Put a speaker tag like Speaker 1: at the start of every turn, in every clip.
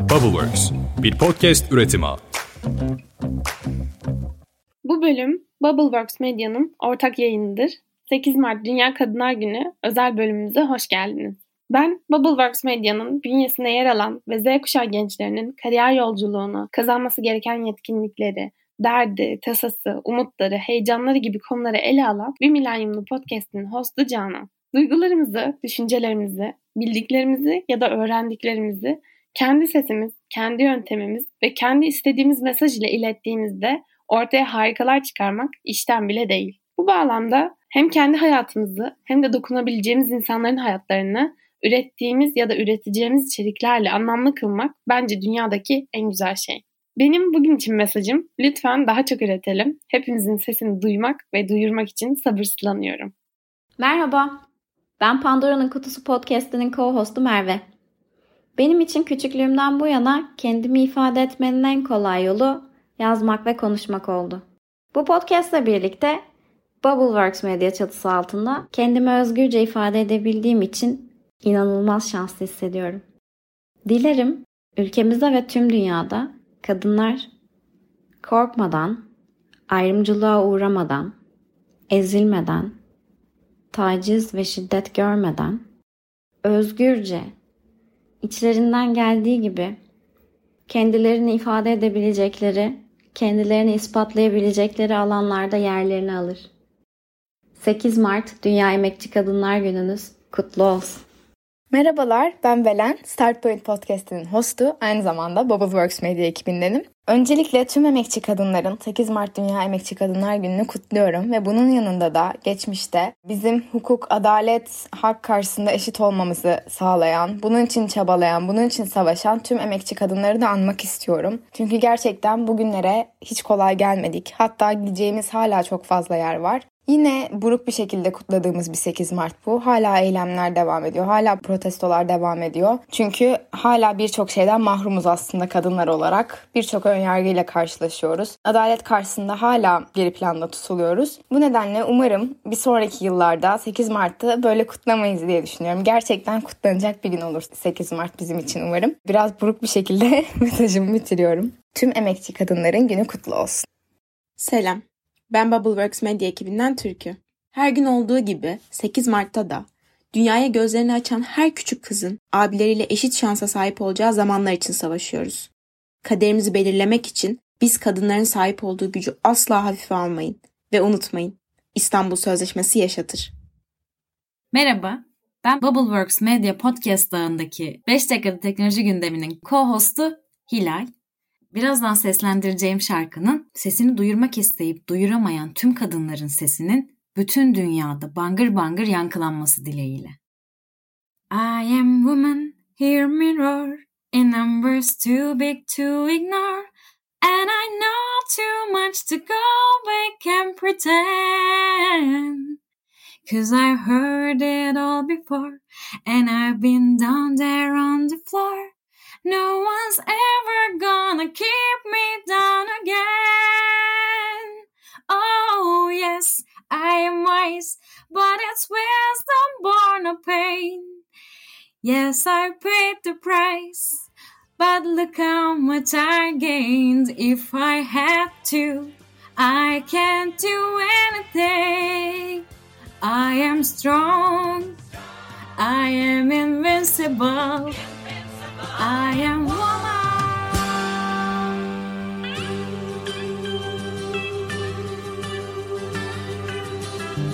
Speaker 1: Bubbleworks, bir podcast üretimi.
Speaker 2: Bu bölüm Bubbleworks Medya'nın ortak yayınıdır. 8 Mart Dünya Kadınlar Günü özel bölümümüze hoş geldiniz. Ben Bubbleworks Medya'nın bünyesinde yer alan ve Z kuşağı gençlerinin kariyer yolculuğunu, kazanması gereken yetkinlikleri, derdi, tasası, umutları, heyecanları gibi konuları ele alan bir milenyumlu podcast'in hostu Canan. Duygularımızı, düşüncelerimizi, bildiklerimizi ya da öğrendiklerimizi kendi sesimiz, kendi yöntemimiz ve kendi istediğimiz mesaj ile ilettiğimizde ortaya harikalar çıkarmak işten bile değil. Bu bağlamda hem kendi hayatımızı hem de dokunabileceğimiz insanların hayatlarını ürettiğimiz ya da üreteceğimiz içeriklerle anlamlı kılmak bence dünyadaki en güzel şey. Benim bugün için mesajım lütfen daha çok üretelim. Hepimizin sesini duymak ve duyurmak için sabırsızlanıyorum.
Speaker 3: Merhaba. Ben Pandora'nın Kutusu podcast'inin co-hostu Merve. Benim için küçüklüğümden bu yana kendimi ifade etmenin en kolay yolu yazmak ve konuşmak oldu. Bu podcast'la birlikte Bubbleworks medya çatısı altında kendimi özgürce ifade edebildiğim için inanılmaz şanslı hissediyorum. Dilerim ülkemizde ve tüm dünyada kadınlar korkmadan, ayrımcılığa uğramadan, ezilmeden, taciz ve şiddet görmeden, özgürce, içlerinden geldiği gibi kendilerini ifade edebilecekleri, kendilerini ispatlayabilecekleri alanlarda yerlerini alır. 8 Mart Dünya Emekçi Kadınlar Gününüz kutlu olsun.
Speaker 4: Merhabalar, ben Belen. Startpoint Podcast'inin hostu, aynı zamanda Bubbleworks Medya ekibindenim. Öncelikle tüm emekçi kadınların 8 Mart Dünya Emekçi Kadınlar Günü'nü kutluyorum ve bunun yanında da geçmişte bizim hukuk, adalet, hak karşısında eşit olmamızı sağlayan, bunun için çabalayan, bunun için savaşan tüm emekçi kadınları da anmak istiyorum. Çünkü gerçekten bugünlere hiç kolay gelmedik. Hatta gideceğimiz hala çok fazla yer var. Yine buruk bir şekilde kutladığımız bir 8 Mart bu. Hala eylemler devam ediyor. Hala protestolar devam ediyor. Çünkü hala birçok şeyden mahrumuz aslında kadınlar olarak. Birçok önyargıyla karşılaşıyoruz. Adalet karşısında hala geri planda tutuluyoruz. Bu nedenle umarım bir sonraki yıllarda 8 Mart'ı böyle kutlamayız diye düşünüyorum. Gerçekten kutlanacak bir gün olur 8 Mart bizim için umarım. Biraz buruk bir şekilde mesajımı bitiriyorum. Tüm emekçi kadınların günü kutlu olsun.
Speaker 5: Selam. Ben Bubbleworks Medya ekibinden Türkü. Her gün olduğu gibi 8 Mart'ta da dünyaya gözlerini açan her küçük kızın abileriyle eşit şansa sahip olacağı zamanlar için savaşıyoruz. Kaderimizi belirlemek için biz kadınların sahip olduğu gücü asla hafife almayın ve unutmayın. İstanbul Sözleşmesi yaşatır.
Speaker 6: Merhaba, ben Bubbleworks Media Podcast ağındaki 5 dakikada teknoloji gündeminin co-hostu Hilal. Birazdan seslendireceğim şarkının sesini duyurmak isteyip duyuramayan tüm kadınların sesinin bütün dünyada bangır bangır yankılanması dileğiyle. I am woman, hear me roar, in numbers too big to ignore, and I know too much to go back and pretend. Cause I've heard it all before, and I've been down there on the floor. No one's ever gonna keep me down again. Oh, yes, I am wise, but it's wisdom born of pain. Yes, I paid the price, but look how much I gained. If I had to, I can't do anything. I am strong, I am invincible. I am woman.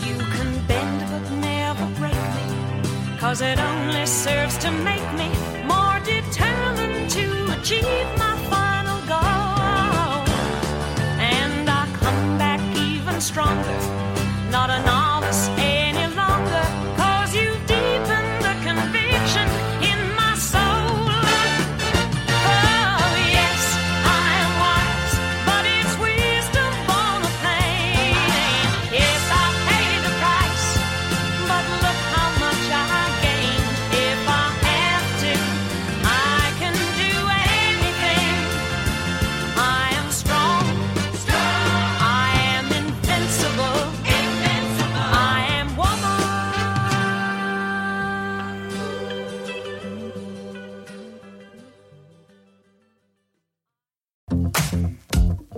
Speaker 7: You can bend but never break me, cause it only serves to make me more determined to achieve my final goal. And I come back even stronger, not a